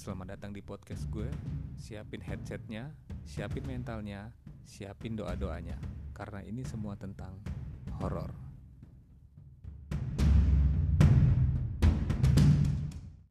Selamat datang di podcast gue. Siapin headsetnya, siapin mentalnya, siapin doa-doanya. Karena ini semua tentang horor.